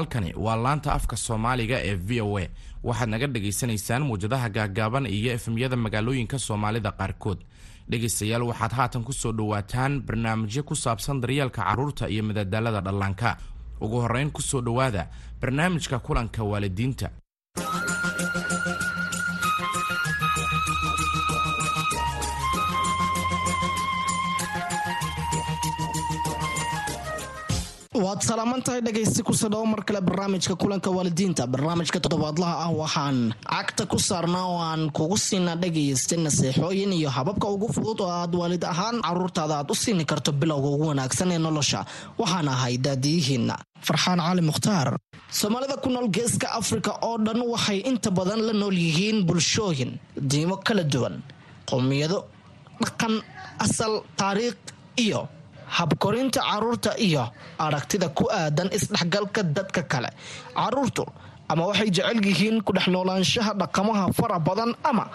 halkani waa laanta afka soomaaliga ee v o a. Waxaad naga dhagaysanaysaan muwjadaha gaagaaban iyo efemyada magaalooyinka soomaalida qaarkood. Dhegaystayaal waxaad haatan ku soo dhowaataan barnaamijyo ku saabsan daryeelka carruurta iyo madadaalada dhallaanka. Ugu horrayn ku soo dhowaada barnaamijka kulanka waalidiinta waad salaaman tahay dhegaysti ku sadhowo mar kale barnaamijka kulanka waalidiinta. Barnaamijka toddobaadlaha ah waxaan cagta ku saarnaa oo aan kugu siinaa dhegaysta naseexooyin iyo hababka ugu fudud oo aad waalid ahaan caruurtaada aad u siini karto bilowga ugu wanaagsan ee nolosha. Waxaan ahay daadiyihiinna farxaan cali mukhtaar. Soomaalida ku nool geeska afrika oo dhan waxay inta badan la nool yihiin bulshooyin diimo kala duwan qowmiyado dhaqan asal taariikh iyo habkorinta carruurta iyo aragtida ku aadan isdhexgalka dadka kale. Caruurtu ama waxay jecel yihiin ku dhex noolaanshaha dhaqamaha fara badan ama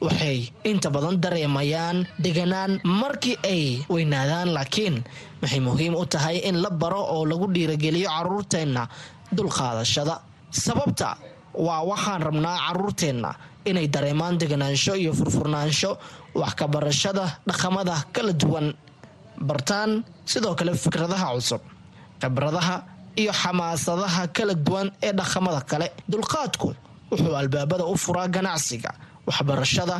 waxay inta badan dareemayaan deganaan markii ay weynaadaan laakiin waxay muhiim u tahay in la baro oo lagu dhiirageliyo caruurteenna dulqaadashada. Sababta waa waxaan rabnaa caruurteenna inay dareemaan deganaansho iyo furfurnaansho wax ka dhaqamada kala duwan bartaan sidoo kale fikradaha cusub khibradaha iyo xamaasadaha kala duwan ee dhaqamada kale. Dulqaadku wuxuu albaabada u furaa ganacsiga waxbarashada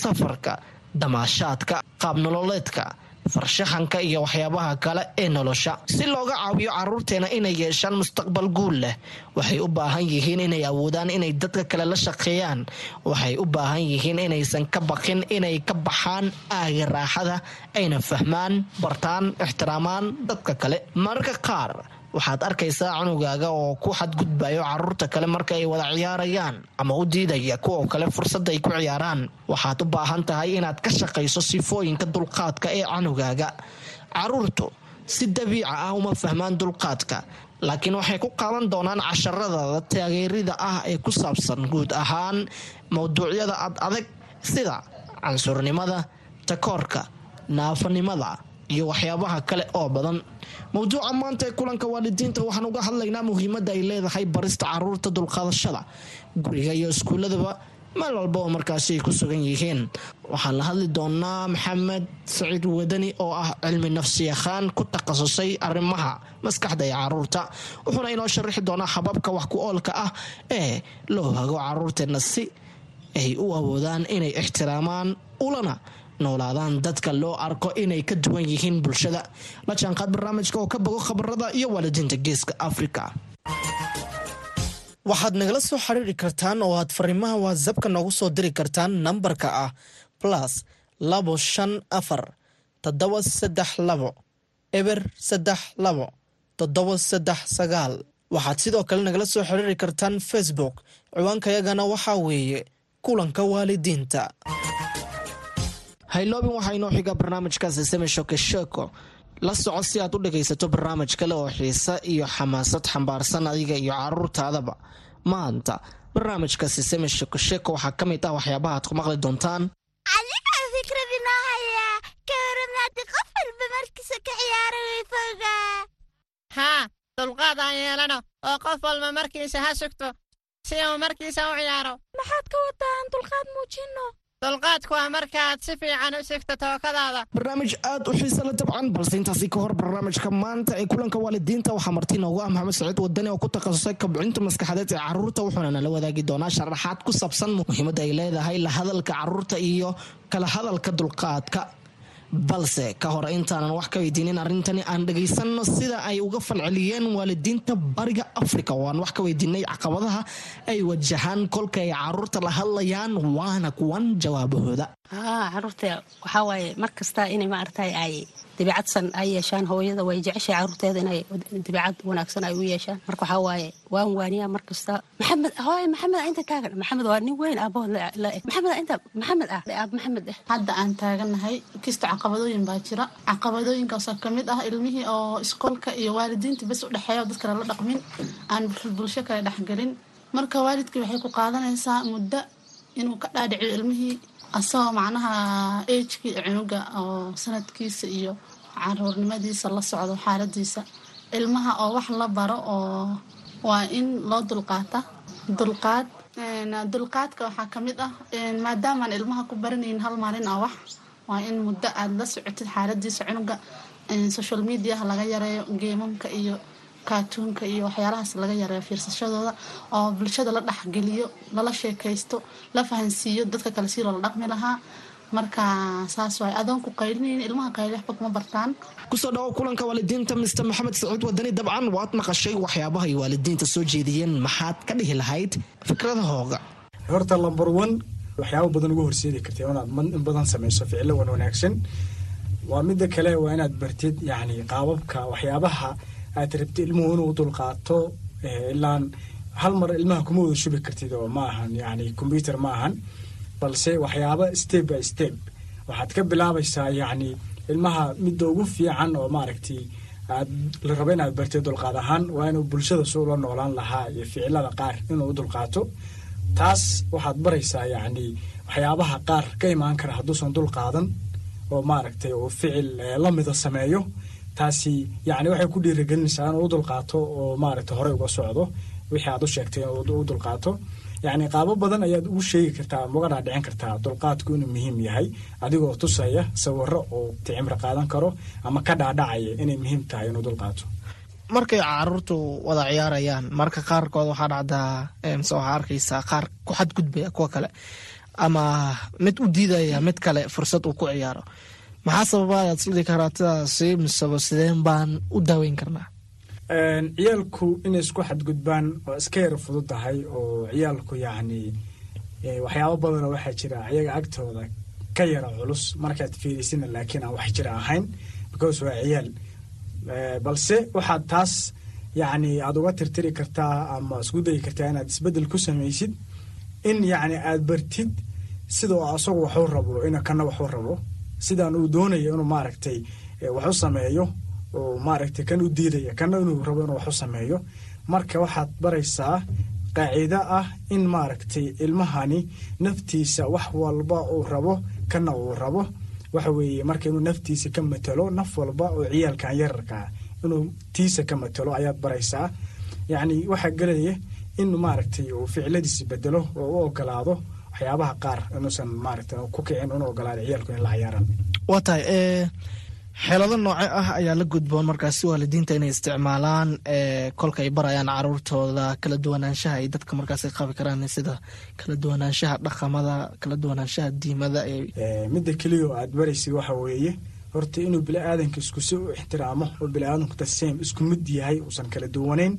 safarka damaashaadka qaabnololeedka farshaxanka iyo waxyaabaha kale ee nolosha. Si looga caawiyo caruurteena inay yeeshaan mustaqbal guul leh waxay u baahan yihiin inay awoodaan inay dadka kale la shaqeeyaan. Waxay u baahan yihiin inaysan ka baqin inay ka baxaan aaga raaxada ayna fahmaan bartaan ixtiraamaan dadka kale. Mararka qaar waxaad arkaysaa cunugaaga oo ku xadgudbayo carruurta kale marka ay wada ciyaarayaan ama u diidaya kuwa kale fursad ay ku ciyaaraan. Waxaad u baahan tahay inaad ka shaqayso sifooyinka dulqaadka ee canugaaga. Caruurtu si dabiica ah uma fahmaan dulqaadka laakiin waxay ku qaadan doonaan casharadada taageerida ah ee ku saabsan guud ahaan mowduucyada ad adag sida cansurnimada takoorka naafanimada iyo waxyaabaha kale oo badan mowduuca maanta ee kulanka waalidiinta waxaan uga hadlaynaa muhiimadda ay leedahay barista carruurta dulqaadashada guriga iyo iskuuladaba meel walba oo markaasi ay ku sugan yihiin. Waxaan la hadli doonaa maxamed saciid wadani oo ah cilmi nafsi yaqaan ku takhasusay arrimaha maskaxda ee carruurta wuxuuna inoo sharaxi doonaa hababka wax ku oolka ah ee loo hago caruurteenna si ay u awoodaan inay ixtiraamaan ulana noolaadaan dadka loo arko inay ka duwan yihiin bulshada. La jaanqaad barnaamijka oo ka bogo khabarada iyo waalidiinta geeska afrika. Waxaad nagala soo xiriiri kartaan oo aad fariimaha watsapka noogu soo diri kartaan nambarka ah plus labo shan afar toddoba saddex labo eber saddex labo toddoba saddex sagaal. Waxaad sidoo kale nagala soo xiriiri kartaan facebook. Ciwaankayagana waxaa weeye kulanka waalidiinta hayloobin waxaa inoo xiga barnaamijkaasi semeshoke sheeko la soco si aad u dhagaysato barnaamij kale oo xiise iyo xamaasad xambaarsan adiga iyo caruurtaadaba maanta barnaamijkaasi semeshoke sheeko waxaa ka mid ah waxyaabaha aad ku maqli doontaan adigaa fikrad inoo hayaa ka waramaadi qof walba markiisa ka ciyaara weyfooga haa dulqaad aan yeelano oo qof walba markiisa ha sugto si uu markiisa u ciyaaro maxaad ka wadaan dulqaad muujinno dulqaadku waa markaaad si fiican u sigto tookadaada. Barnaamij aad u xiisa la dabcan balse intaasi ka hor barnaamijka maanta ee kulanka waalidiinta waxaa marti noogu ah maxamed saciid wadani oo ku takhasusay kabcinta maskaxadeed ee carruurta wuxuuna nala wadaagi doonaa sharaxaad ku saabsan muhiimadda ay leedahay la hadalka carruurta iyo kala hadalka dulqaadka balse ka hor intaanan wax ka weydiinin arrintani aan dhagaysanno sida ay uga falceliyeen waalidiinta bariga afrika. Oo aan wax ka weydiinay caqabadaha ay wajahaan kolka ay carruurta la hadlayaan waana kuwan jawaabahooda. Haa carruurta waxaa waaye mar kasta inay maaragtay ay dabiicadsan ay yeeshaan hooyada way jeceshahay caruurteeda inay dabiicad wanaagsan ay u yeeshaan. Marka waxaa waaye waan waaniyaa mar kasta. Maxamed hooye maxamed inta taagan. Maxamed waa nin weyn aabahood maxamed inta maxamed ah aab maxamed ah hadda aan taaganahay kista caqabadooyin baa jira. Caqabadooyinkaasoo ka mid ah ilmihii oo iskoolka iyo waalidiinta bes u dhexeeya oo dad kale la dhaqmin aan bulsho kale dhexgelin marka waalidkii waxay ku qaadanaysaa muddo inuu ka dhaadhiciyo ilmihii asagoo macnaha agekii cunuga oo sanadkiisa iyo caruurnimadiisa la socdo xaaladiisa ilmaha oo wax la baro oo waa in loo dulqaata. Dulqaad dulqaadka waxaa ka mid ah maadaamaan ilmaha ku baranayn hal maalin ah wax waa in muddo aada la socotid xaaladiisa cunuga social mediaha laga yareeyo geemamka iyo kaatuunka iyo waxyaalahaas laga yareeyo fiirsashadooda oo bulshada la dhexgeliyo lala sheekaysto la fahansiiyo dadka kale si loola dhaqmi lahaa marka saas waay adoon ku qaylinayn ilmaha qayli waxba kuma bartaan. Kusoo dhawo kulanka waalidiinta mister maxamed sacuud wadani dabcan. Waad maqashay waxyaabaha ay waalidiinta soo jeediyeen. Maxaad ka dhihi lahayd fikradahooga horta lamber one waxyaaba badan uga horseedi karta inaad in badan samayso ficilo wan wanaagsan. Waa mida kale waa inaad bartid yani qaababka waxyaabaha aad rabti ilmuhu inuu dulqaato ilaan hal mar ilmaha kuma wada shubi kartid oo ma ahan yani combyuter ma ahan balse waxyaaba step by step. Waxaad ka bilaabaysaa yacni ilmaha midda ugu fiican oo maaragtay aad la rabo inaad bartid dulqaad ahaan waa inuu bulshada suu la noolaan lahaa iyo ficilada qaar inuu u dulqaato. Taas waxaad baraysaa yacni waxyaabaha qaar ka imaan kara hadduusan dulqaadan oo maaragtay uu ficil lamida sameeyo. Taasi yacni waxay ku dhiirigelinaysaa inuu u dulqaato oo maaragtay horey uga socdo wixii aad u sheegtay inuu u dulqaato yacni qaabo badan ayaad ugu sheegi kartaa ama uga dhaadhicin kartaa dulqaadku inuu muhiim yahay. Adigoo tusaya sawiro oo cimri qaadan karo ama ka dhaadhacaya inay muhiim tahay inuu dulqaato markay caruurtu wada ciyaarayaan marka qaarkood waxaa dhacdaa mise waxaa arkaysaa qaar ku xadgudbaya kuwa kale. Ama mid u diidaya mid kale fursad uu ku ciyaaro. Maxaa sababa ayaad isdhii karaatadaasi miseba sideen baan u daaweyn karnaa ciyaalku inay isku xadgudbaan waa iska yara fudud tahay oo ciyaalku yacni waxyaabo badanoo waxaa jira iyaga agtooda ka yara culus markaad fiirisina laakiin aan wax jira ahayn because waa ciyaal. Balse waxaad taas yacni aada uga tirtiri kartaa ama isku dayi kartaa inaad isbeddel ku samaysid in yacni aada bartid sidoo asagu waxu rabo ina kana waxu rabo. Sidaan uu doonayo inuu maaragtay waxu sameeyo oo maaragtay kan u diidaya kana inuu rabo inuu waxu sameeyo. Marka waxaad baraysaa qaacido ah in maaragtay ilmahani naftiisa wax walba uu rabo kana uu rabo. Waxa weeye marka inuu naftiisa ka matalo naf walba oo ciyaalkan yararkaa inuu tiisa ka matalo ayaad baraysaa. Yacni waxaa gelaya in maaragtay uu ficiladiisi bedelo oo u ogolaado waxyaabaha qaar inuusan maaragtay ku kicin una ogolaado ciyaalku in la ciyaaran waa tahay xeelado nooce ah ayaa la gudboon markaasi waalidiinta inay isticmaalaan kolka ay barayaan caruurtooda kala duwanaanshaha ay dadka markaas qabi karaan sida kala duwanaanshaha dhaqamada kala duwanaanshaha diimada midda keliya oo aad baraysid waxa weeye horta inuu bili-aadanka iskusi u ixtiraamo oo bili-aadanku tasem isku mid yahay uusan kala duwaneyn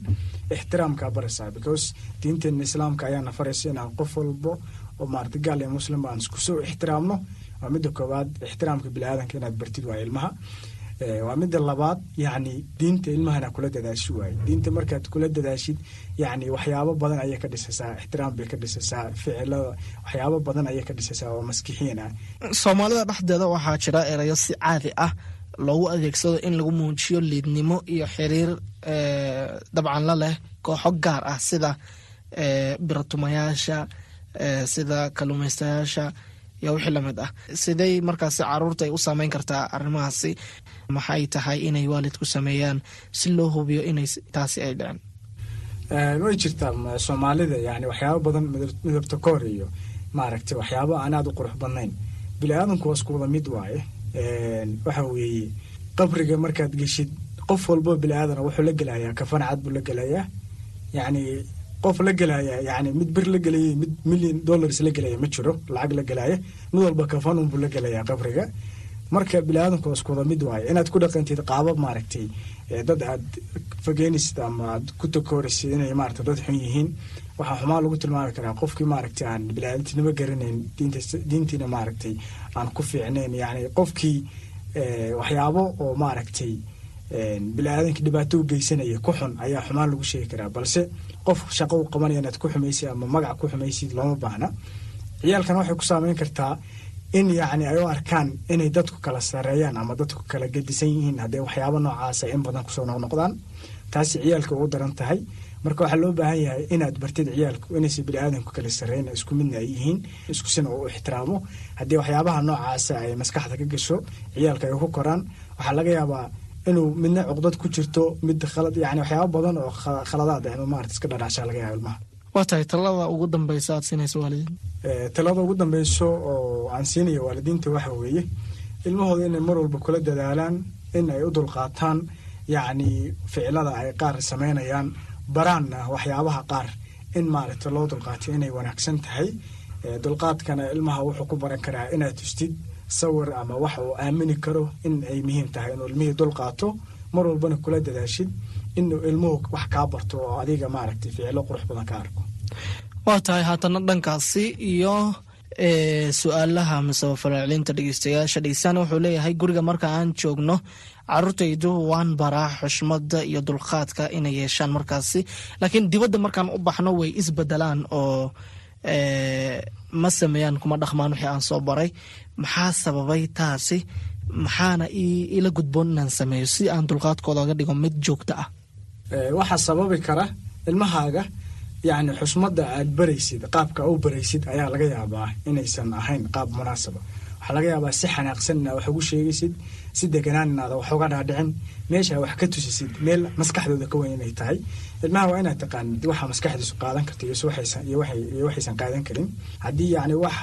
ixtiraamkaa baraysaa. Because diinteena islaamka ayaana faraysa inaan qof walbo oo maarata gaal iyo muslim aan iskusi u ixtiraamno waa midda koowaad ixtiraamka bili-aadanka inaad bartid waa ilmaha. Waa midda labaad yacni diinta ilmahana kula dadaashi waaye diinta markaad kula dadaashid yacni waxyaabo badan ayay ka dhisaysaa ixtiraam bay ka dhisaysaa ficilada waxyaabo badan ayay ka dhisaysaa oo maskixiin soomaalida dhexdeeda waxaa jira erayo si caadi ah loogu adeegsado in lagu muujiyo liidnimo iyo xiriir dabcan la leh kooxo gaar ah sida biratumayaasha sida kaluumaystayaasha iyo wixii la mid ah. Sidey markaasi carruurta ay u saameyn kartaa arrimahaasi. Maxay tahay inay waalidku sameeyaan si loo hubiyo inay taasi ay dhicin way jirtaa soomaalida yani waxyaabo badan midabta koor iyo maaragtay waxyaabo aan aada u qurux badnayn. Bili-aadanku waa isku wada mid waaye. Waxa weeye qabriga markaad geshid qof walbo bili-aadana wuxuu la gelayaa kafan cad buu la gelayaa. Yacni qof la gelaya yani mid bir la gelaya mid million dollars la gelaya ma jiro lacag la gelaya mid walba kafan unbuu la gelayaa qabriga. Marka bili-aadanku waa isku wada mid waaye inaad ku dhaqantid qaabab maaragtay dad aad fogeynaysid ama aad ku takooraysid inay maarata dad xun yihiin waxaa xumaa lagu tilmaami karaa qofkii maaragtay aan bili-aadantinimo garanayn diintiina maaragtay aan ku fiicnayn yani qofkii waxyaabo oo maaragtay bili-aadanka dhibaato u geysanaya ku xun ayaa xumaan lagu sheegi karaa balse qof shaqo u qabanaya inaad ku xumaysid ama magac ku xumaysid looma baahna. Ciyaalkan waxay ku saameyn kartaa in yacni ay u arkaan inay dadku kala sareeyaan ama dadku kala gedisan yihiin haddee waxyaabo noocaasa in badan ku soo noqnoqdaan taasi ciyaalka ugu daran tahay. Marka waxaa loo baahan yahay inaad bartid ciyaalku inaysa bili-aadanku kala sareyn isku midna ay yihiin iskusina u ixtiraamo. Haddii waxyaabaha noocaasa ay maskaxda ka gasho ciyaalka ay ku koraan. Waxaa laga yaabaa inuu midna cuqdad ku jirto mid yani waxyaaba badan oo kha- khaladaad ah inuu maarata iska dhadhacshaa laga yaaba ilmaha. Waa tahay talada ugu dambeysa aad siinaysa waalidiin? Eh, talada ugu dambeyso oo aan siinayo waalidiinta waxa weeye ilmahooda inay mar walba kula dadaalaan in ay u dulqaataan yacni ficilada ay qaar sameynayaan baraanna waxyaabaha qaar in maaragta loo dulqaato inay wanaagsan tahay. Eh, dulqaadkana ilmaha wuxuu ku baran karaa inaad tustid sawir ama wax uu aamini karo in ay muhiim tahay inuu ilmihii dulqaato mar walbana kula dadaashid inuu ilmuhu wax kaa barto oo adiga maaragtay ficilo qurux badan ka arko. Waa tahay haatana dhankaasi iyo su'aalaha miseba falcelinta dhegeystayaasha. Dhegeystaan wuxuu leeyahay guriga marka aan joogno caruurtaydu waan baraa xushmada iyo dulqaadka inay yeeshaan markaasi. Laakiin dibadda markaan u baxno way isbedelaan oo ma sameeyaan kuma dhaqmaan wixii aan soo baray. Maxaa sababay taasi? Maxaana ila gudboon inaan sameeyo si aan dulqaadkooda oga dhigo mid joogto ah. Waxaa sababi kara ilmahaaga yacni xusmadda aad baraysid qaabka u baraysid ayaa laga yaabaa inaysan ahayn qaab munaasaba waxaa laga yaabaa si xanaaqsan inaad wax ugu sheegaysid si deganaan inaada wax uga dhaadhicin meesha wax ka tusisid meel maskaxdooda ka weyn inay tahay. Ilmaha waa inaad taqaanid waxa maskaxdiisu qaadan karta iyo waxaysan qaadan karin. Haddii yacni wax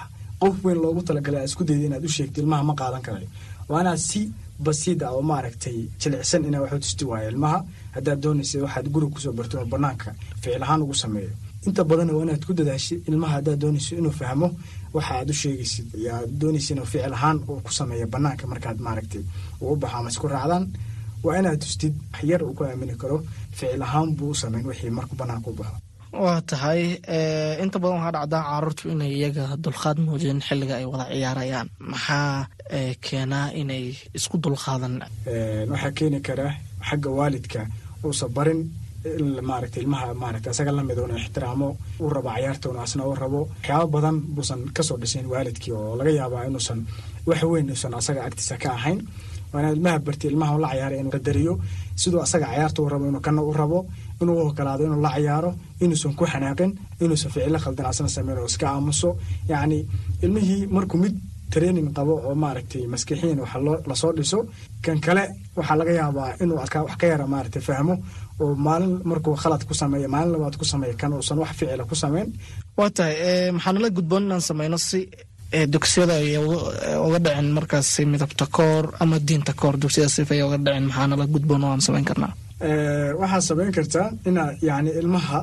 qof weyn loogu talagalay aad isku dayda inaad u sheegto ilmaha ma qaadan karayo waa si basiid ah oo maaragtay jilicsan inaa wax tusti waayo ilmaha. Haddaad doonaysa waxaad guriga ku soo barto oo banaanka ficil ahaan ugu sameeyo inta badan waa inaad ku dadaashid ilmaha haddaad doonayso inuu fahmo waxa aad u sheegaysid. Iyo aad doonaysa inuu ficil ahaan uu ku sameeyo banaanka markaad maaragtay uu u baxo ama isku raacdaan waa inaad tustid yar uu ku aamini karo ficil ahaan buu u sameyn wixii markuu banaanka u baxo. Waa tahay ee, inta badan waxaa dhacdaa caruurtu inay iyaga dulqaad muujin xilliga ay wada ciyaarayaan. Maxaa ee, keenaa inay isku dulqaadan? Waxaa keeni kara xagga waalidka uusa barin in maaragtay ilmaha maaragtay asaga la mid inuu ixtiraamo uu rabo cayaarta una asna uu rabo. Waxyaaba badan buusan ka soo dhisayn waalidkii oo laga yaabaa inuusan wax weyn uusan asaga agtiisa ka ahayn. Waa inaad ilmaha barti ilmaha ula cayaaray inuu qadariyo siduu asaga cayaarta u rabo inuu kana u rabo inuu u ogolaado inuu la cayaaro inuusan ku xanaaqin inuusan ficilo khaldan asna sameyn oo iska aamuso. Yacni ilmihii markuu mid training qabo oo maaragtay maskixiin loo- la soo dhiso. Kan kale waxaa laga yaabaa inuu wax ka yara maaragtay fahmo oo maalin markuu khalad ku sameeya maalin labaad ku sameeya kan uusan wax ficila ku sameyn. Waa tahay ee, maxaa nala gudboon inaan sameyno si ee, dugsiyada ay uga- ee, uga dhicin markaasi midabta koor ama diinta koor dugsiyada sifa ay uga dhicin maxaa nala gudboon oo aan sameyn karnaa? Eh, waxaad samayn kartaa inaad yacni ilmaha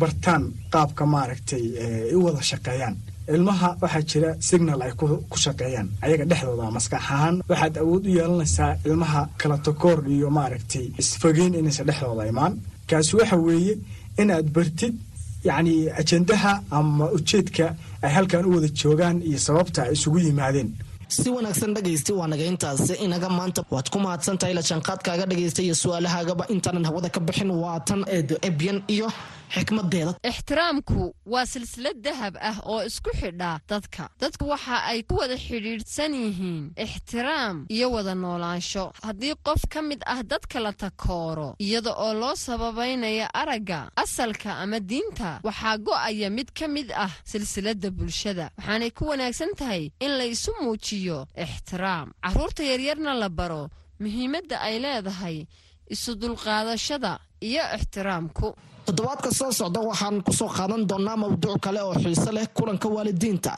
bartaan qaabka maaragtay eh, u wada shaqeeyaan ilmaha waxaa jira signal ay ku shaqeeyaan ayaga dhexdooda maskax ahaan. Waxaad awood u yeelanaysaa ilmaha kala takoor iyo maaragtay isfogeyn inaysan dhexdooda imaan. Kaasi waxa weeye inaad bartid yacni ajendaha ama ujeedka ay halkan u wada joogaan iyo sababta ay isugu yimaadeen. Si wanaagsan dhegaysta waa naga intaasi. Inaga maanta waad ku mahadsantahay la jaanqaadkaaga dhegaysta iyo su'aalahaagaba intaanan hawada ka bixin. Waa tan eedo ebyan iyo ixtiraamku waa silsilad dahab ah oo isku xidha dadka. Dadku waxa ay ku wada xidhiidhsan yihiin ixtiraam iyo wada noolaansho. Haddii qof ka mid ah dadka la takooro iyada oo loo sababaynaya aragga asalka ama diinta waxaa go'aya mid ka mid ah silsiladda bulshada. Waxaanay ku wanaagsan tahay in la isu muujiyo ixtiraam. Carruurta yaryarna la baro muhiimadda ay leedahay isu dulqaadashada iyo ixtiraamku toddobaadka soo socda waxaan ku soo qaadan doonaa mawduuc kale oo xiise leh kulanka waalidiinta.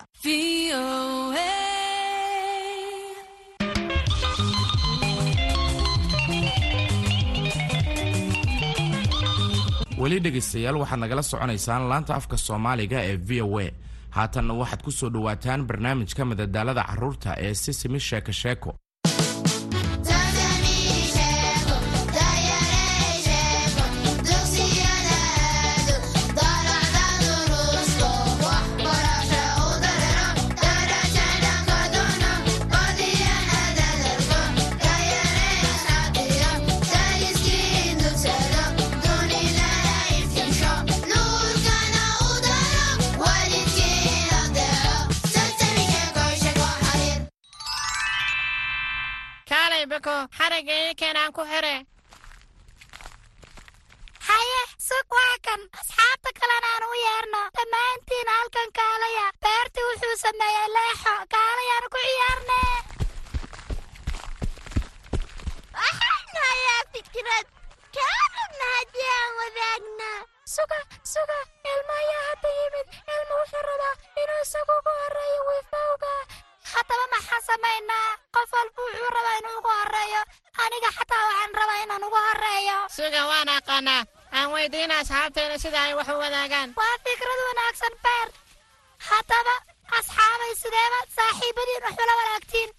Weli dhegaystayaal waxaad nagala soconaysaan laanta afka soomaaliga ee v o a. Haatanna waxaad ku soo dhowaataan barnaamijka madadaalada carruurta ee sisimi sheeko sheeko beko xaragga ii keenaan ku xire. Haye sug waa kan. Asxaabta kalena aan u yeerno. Dhammaantiin halkan kaalaya beertii wuxuu sameeyey leexo asxaabteena sida ay wax u wadaagaan. Waa fikrad wanaagsan beer. Haddaba asxaabay sideeba saaxiibadiin wax ula wadaagtiin.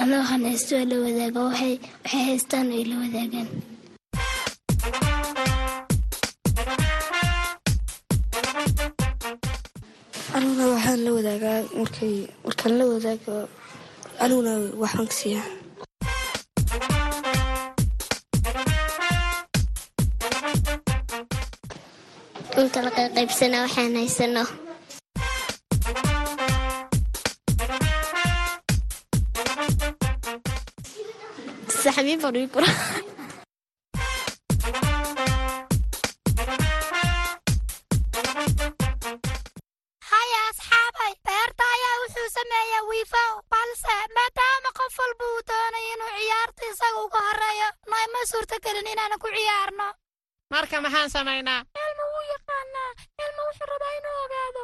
Ana waxaan haysto oo la wadaaga waxay waxay haystaan ay la wadaagaan. Aniguna waxaan la wadaagaa markay markaan la wadaago aniguna waxaan ka siiyaa la qayqaybsana waxaan haysano. Saxmiin baan ii kura samaynaa ilma wuu yaqaanaa ilma wuxuu rabaa inuu ogaado.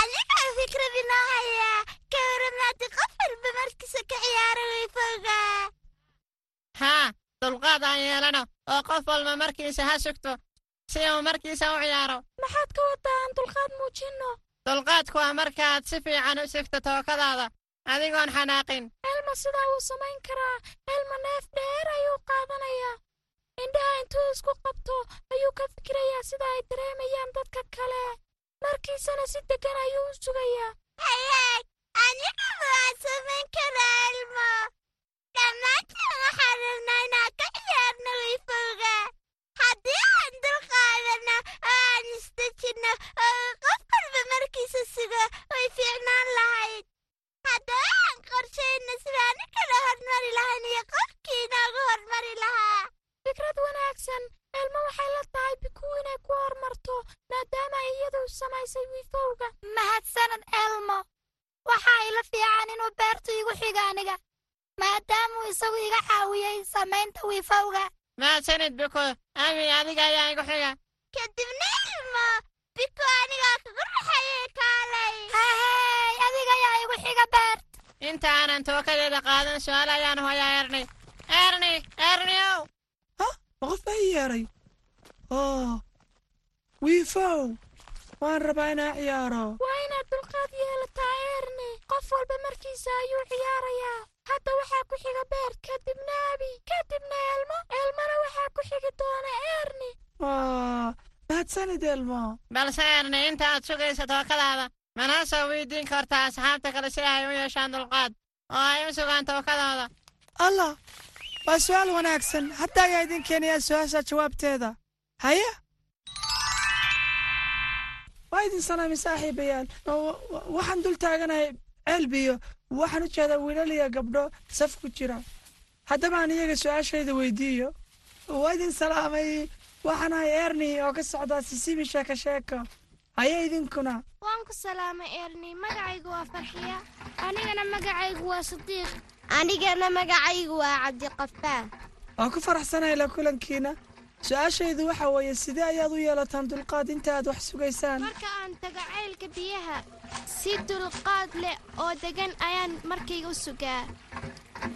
Adigaa fikrad inoo hayaa ka waramaadi qof walba markiisa ka ciyaara wiifowga haa dulqaad aan yeelano oo qof walba markiisa ha sugto si uu markiisa u ciyaaro. Maxaad ka wadaa aan dulqaad muujinno? Dulqaadku waa markaad si fiican u sugto tookadaada adigoon xanaaqin. Elma sidaa wuu samayn karaa? Elma neef dheer ayuu qaadanayaa indhaha intuu isku qabto ayuu ka fikirayaa sida ay dareemayaan dadka kale. Markiisana si deggan ayuu u sugayaa. Hayaag aniga waa samayn karaa elmo. Dhammaantiin waxaan rabnaa inaan ka ciyaarno wiifowga haddii aan dulqaadano oo aan isdejinno oo qof walba markiisa sugo way fiicnaan lahayd. Haddaba aan qorshayno sidaani kala hormari lahayn iyo qofkii inoogu hormari lahaa fikrad wanaagsan elmo waxay la tahay biku inay ku hormarto maadaama ay iyadu samaysay wiifowga mahadsanad elmo. Waxa ila fiican inuu beertu igu xiga aniga maadaamuu isagu iga caawiyey samaynta wiifowga mahadsanid biko abi adiga ayaa igu xiga. Kadibna ilmo biko anigaa kugu raxayey kaalay. Hahey adiga ayaa igu xiga beert inta aanan tookadeeda qaadan su'aal ayaan hoyaa erni erni erniow ma qof baa ii yeedhay oo wiifow waan rabaa inaa ciyaaro. Waa inaad dulqaad yeelataa erni qof walba markiisa ayuu ciyaarayaa. Hadda waxaa ku xiga beert kadibna abi kadibna elmo. Elmona waxaa ku xigi doona erni waa mahadsanid elmo. Balse erni inta aad sugaysa tookadaada manaa soo weydiin kartaa asxaabta kale si ay u yeeshaan dulqaad. Oo ay u sugaan tookadooda allah waa su'aal wanaagsan. Hadda ayaa idin keenayaa su'aasha jawaabteeda. Haye waa idin salaamay saaxiibayaal waxaan dul taaganahay ceelbiyo waxaan u jeedaa wiilal iyo gabdho saf ku jira. Haddaba aan iyaga su'aashayda weydiiyo. Waa idin salaamay. Waxaan ahay erni oo ka socdaa sisibi sheeko sheeko haye idinkuna. Waan ku salaamay erni magacaygu waa farxiya. Anigana magacaygu waa sadiiq anigana magacaygu waa cabdiqafaa waan ku faraxsanahay la kulankiina. Su'aashaydu waxa weeye sidee ayaad u yeelataan dulqaad inta aad wax sugaysaan? Marka aan tago ceylka biyaha si dulqaad leh oo degan ayaan markayga u sugaa.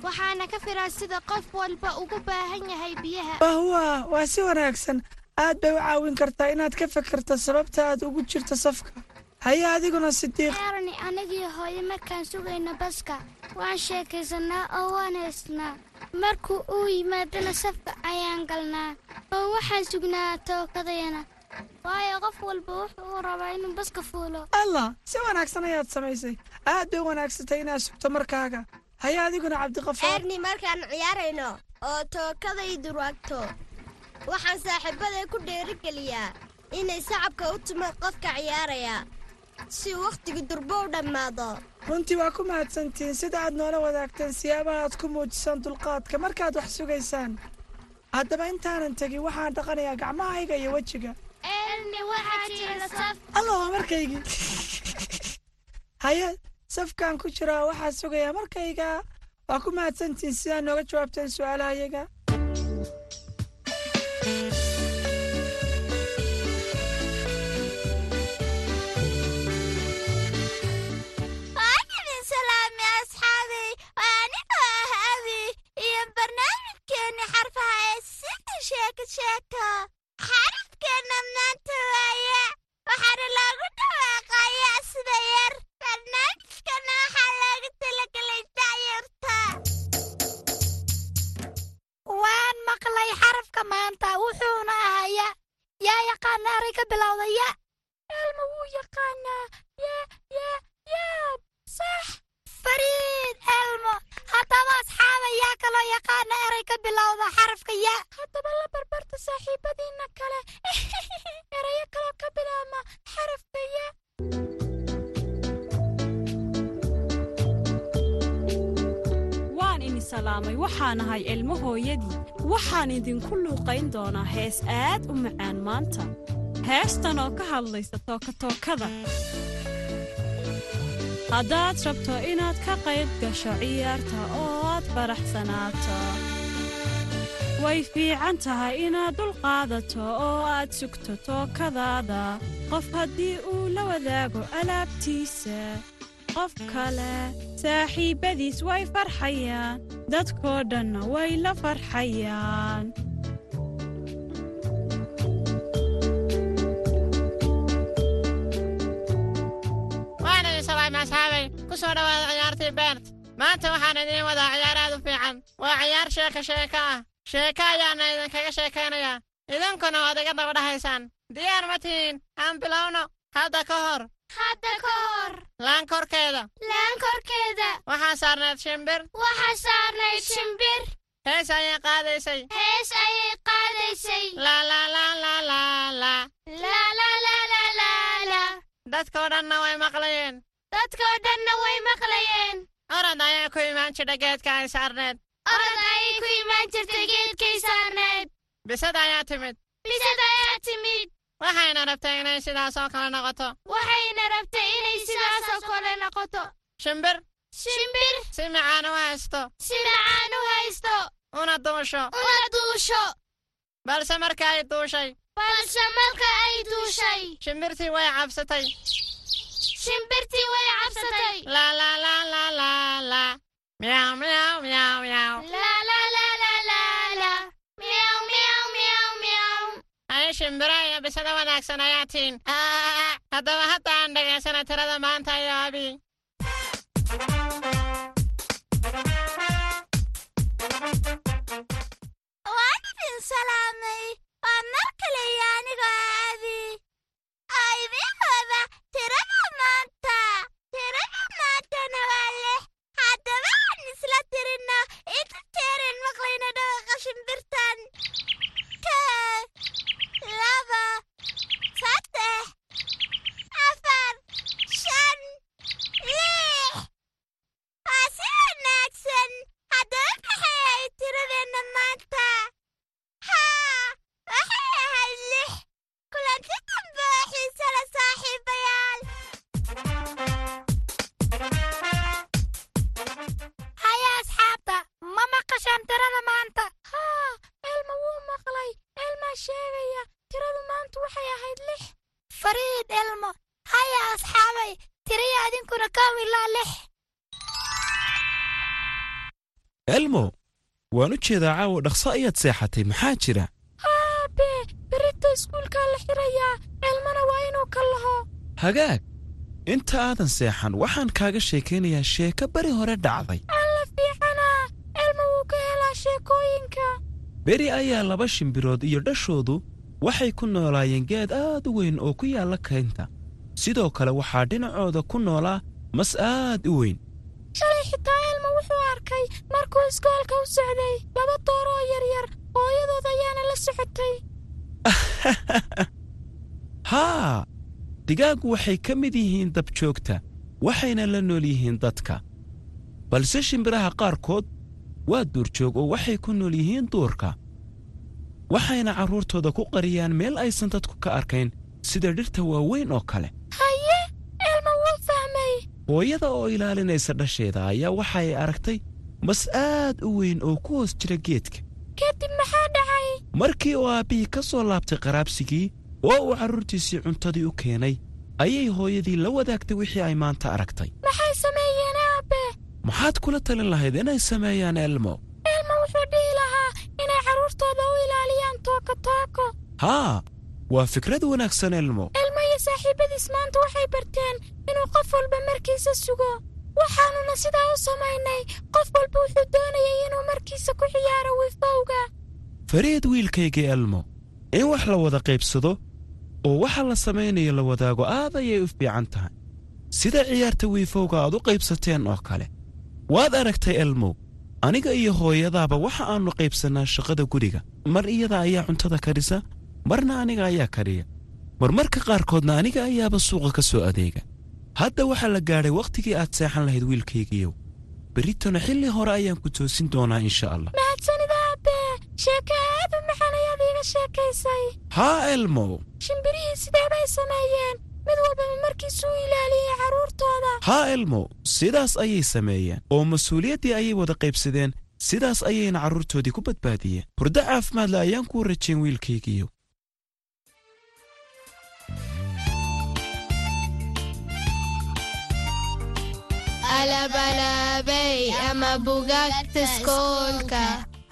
Waxaana ka firaa sida qof walba ugu baahan yahay biyaha. Wahwa waa si wanaagsan. Aad bay u caawin kartaa inaad ka fikirto sababta aad ugu jirto safka haye adiguna sidiiq erni anigii hooyo markaan sugayno baska waan sheekaysanaa oo waan haysnaa markuu uu yimaadana safka ayaan galnaa oo waxaan sugnaa tookadayana waayo qof walba wuxuu rabaa inuu baska fuulo allah si wanaagsan ayaad samaysay aad bay u wanaagsantay inaad sugto markaaga haye adiguna cabdiqafaar erni markaan ciyaarayno oo tookadaydu raagto waxaan saaxiibaday ku dheerigeliyaa inay sacabka u tumaan qofka ciyaaraya si wakhtigu durbo u dhammaado. Runtii waa ku mahadsantihiin sida aad noola wadaagteen siyaabaha aad ku muujisaan dulqaadka. Markaad wax sugaysaan haddaba intaanan tegin waxaan dhaqanayaa gacmahayga iyo wejiga. Allah waa markaygii haye safkaan ku jiraa waxaa sugayaa markayga. Waa ku mahadsantihiin sidaa nooga jawaabteen su'aalaha iyo barnaamijkeenni xarfaha ee sida sheeko sheeko xarafkeenna maanta waaye waxaana loogu dhawaaqaya waxaan ahay ilmo hooyadii. Waxaan idinku luuqayn doonaa hees aad u macaan maanta. Heestan oo ka hadlaysa tookatookada haddaad rabto inaad ka qayb gasho ciyaarta oo aad faraxsanaato way fiican tahay inaad dulqaadato oo aad sugto tookadaada qof haddii uu la wadaago alaabtiisa qof kale saaxiibbadiis way farxayaan. Dadkoo dhanna way la farxayaan. Waan idin salaamay asxaabay. Ku soo dhowaada ciyaartii beert maanta waxaan idiin wadaa ciyaar aad u fiican. Waa ciyaar sheeko sheeko ah. Sheeko ayaana idinkaga sheekaynayaa idinkuna waad iga daba dhahaysaan diyaar ma tihiin. Aan bilowno. Hadda ka hor hadda ka hor laan korkeeda laan korkeeda waxaa saarnayd shimbir. Waxaa saarnayd shimbir. Hees ayay qaadaysay. Hees ayay qaadaysay. Dadkao dhanna way maqlayeen. Dadkao dhanna way maqlayeen. Orod ayaa ku imaan jidha geedka ay saarneed. Orod ayay ku imaan jirtay geedkay saarneed. Bisad ayaa timid. Bisad ayaa timid waxayna rabtay inay sidaas oo kale noqoto. Waxayna rabtay inay sidaasoo kale noqoto. Shimbir. Shimbir. Si macaan u haysto. Si macaan u haysto. Una duusho. Una duusho. Balse marka ay duushay. Balse marka ay duushay. Shimbirtii way cabsatay. Shimbirtii way cabsatay. Laa laa laa laa laa laa miyaw miyaw miyaw miyaw ay shimbira iyo bisada wanaagsan ayaa tiin haddaba hadda aan dhegaysana tirada maanta iyo abi. Idin salaamay waa mar kale iyo anigoo abi. Oo idiin wada tirada maanta tirada maantana waa lix waan u jeedaa caawa dhaqso ayaad seexatay maxaa jira? Aabe berita iskuulkaa la xirayaa elmana waa inuu ka laho. Hagaag inta aadan seexan waxaan kaaga sheekaynayaa sheeko beri hore dhacday. Alla fiicanaa elma wuu ka helaa sheekooyinka. Beri ayaa laba shimbirood iyo dhashoodu waxay ku noolaayeen geed aad u weyn oo ku yaalla kaynta. Sidoo kale waxaa dhinacooda ku noolaa mas aad u weyn wuxuu arkay markuu iskoolka u socday laba dooro oo yaryar hooyadood ayaana la socotay. Haa digaaggu waxay ka mid yihiin dabjoogta waxayna la nool yihiin dadka. Balse shimbiraha qaarkood waa duurjoog oo waxay ku nool yihiin duurka. Waxayna carruurtooda ku qariyaan meel aysan dadku ka arkayn sida dhirta waaweyn oo kale hooyada oo ilaalinaysa dhasheeda ayaa waxay aragtay mas aad u weyn oo ku hoos jira geedka. Kadib maxaa dhacay? Markii uu aabbihii ka soo laabtay qaraabsigii oo uu carruurtiisii cuntadii u keenay ayay hooyadii la wadaagtay wixii ay maanta aragtay. Maxay sameeyeen aabe? Maxaad kula talin lahayd inay sameeyaan elmo? Elmo wuxuu dhihi lahaa inay carruurtooda u ilaaliyaan tooko tooko haa waa fikrad wanaagsan elmo saaxiibadiis maanta waxay barteen inuu qof walba markiisa sugo. Waxaannuna sidaa u samaynay qof walba wuxuu doonayay inuu markiisa ku ciyaaro wifowga fariid wiilkayga elmo in wax la wada qaybsado oo waxa la samaynayo la wadaago aad ayay u fiican tahay. Sida ciyaarta wiifowga aad u qaybsateen oo kale. Waad aragtay elmow aniga iyo hooyadaaba waxa aannu qaybsannaa shaqada guriga. Mar iyada ayaa cuntada karisa marna aniga ayaa kariya marmarka qaarkoodna aniga ayaaba suuqa ka soo adeega. Hadda waxaa la gaadhay wakhtigii aad seexan lahayd wiilkaygiiyow berritona xilli hore ayaan ku toosin doonaa insha allah. Haa elmow shimbirihii sidee bay sameeyeen? Mid walbaba markiisuu ilaaliyey carruurtooda haa elmow sidaas ayay sameeyeen. Oo mas'uuliyaddii ayay wada qaybsadeen sidaas ayayna carruurtoodii ku badbaadiyeen. Hurdo caafimaadle ayaan kuu rajayn wiilkaygiiyow alabalaabay ama bugaagta iskoolka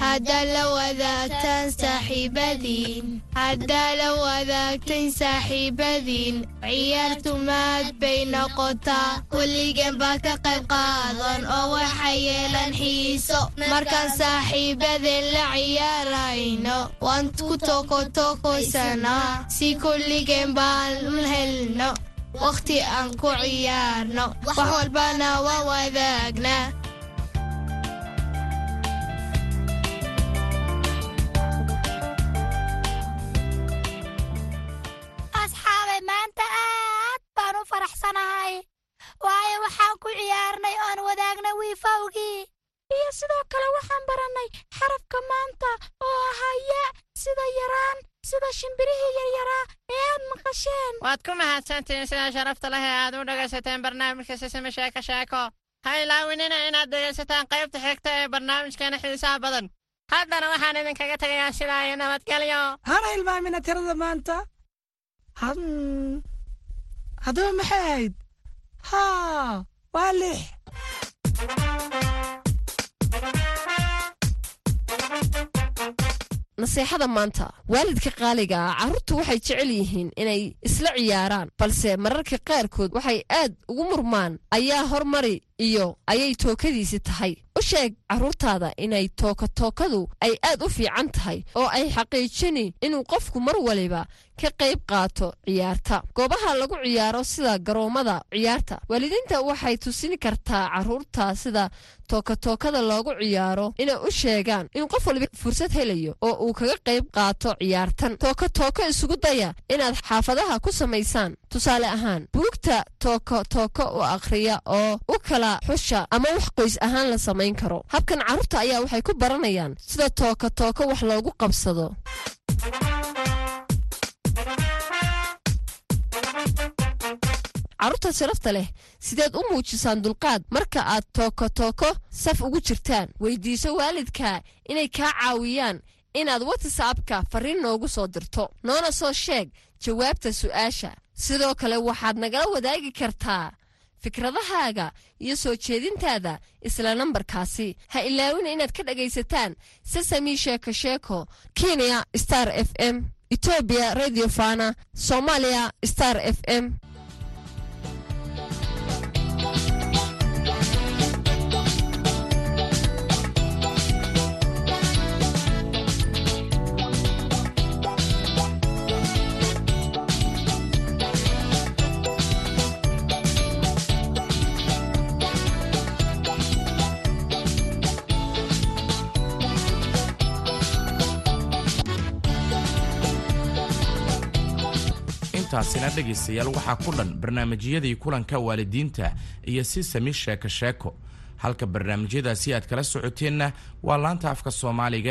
haddaa la wadaagtaan saaxiibadiin haddaa la wadaagtayn saaxiibadiin ciyaartu maad bay noqotaa. Kulligan baa ka qayb qaadan oo waxa yeelan xiiso. Markaan saaxiibadeen la ciyaarayno waan ku tokotokoysanaa si kulligan baan u helno wakhti aan ku ciyaarno wax walbana waa wadaagnaa ku mahadsantihiin sida sharafta leh ee aad u dhegaysateen barnaamijka sisime sheeko sheeko ha ilaawinina inaad dhegaysataan qaybta xigta ee barnaamijkeena xiisaha badan. Haddana waxaan idinkaga tegayaa sidaa iyo nabadgelyo hana ilmaamina tirada maanta haddaba maxay ahayd haa waa lix naseexada maanta. Waalidka qaaliga ah carruurtu waxay jecel yihiin inay isla ciyaaraan balse mararka qaarkood waxay aad ugu murmaan. Ayaa hormari iyo ayay tookadiisi tahay. U sheeg carruurtaada inay tookatookadu ay aad u fiican tahay oo ay xaqiijini inuu qofku mar waliba ka qayb qaato ciyaarta. Goobaha lagu ciyaaro sida garoommada ciyaarta. Waalidiinta waxay tusin kartaa carruurta sida tookatookada loogu ciyaaro inay u sheegaan in qof waliba fursad helayo oo uu kaga qayb qaato ciyaartan. Tookatooko isugu daya inaad xaafadaha ku samaysaan tusaale ahaan buugta tookatooko u akhriya oo u kala xusha ama wax qoys ahaan la samayn karo. Habkan carruurta ayaa waxay ku baranayaan sida tookatooko wax loogu qabsado. Carruurta sharafta leh sideed u muujisaan dulqaad marka aad tookatooko saf ugu jirtaan. Weydiiso waalidka inay kaa caawiyaan inaad watsapka farriin noogu soo dirto noona soo sheeg jawaabta su'aasha. Sidoo kale waxaad nagala wadaagi kartaa fikradahaaga iyo soo jeedintaada isla nambarkaasi. Ha ilaawina inaad ka dhagaysataan sesami sheeko sheeko kenya star f m etoobiya radio fana soomaaliya star f m intaasina dhegaystayaal waxaa ku dhan barnaamijyadii kulanka waalidiinta iyo si sami sheeko sheeko. Halka barnaamijyadaasi aad kala socoteenna waa laanta afka soomaaliga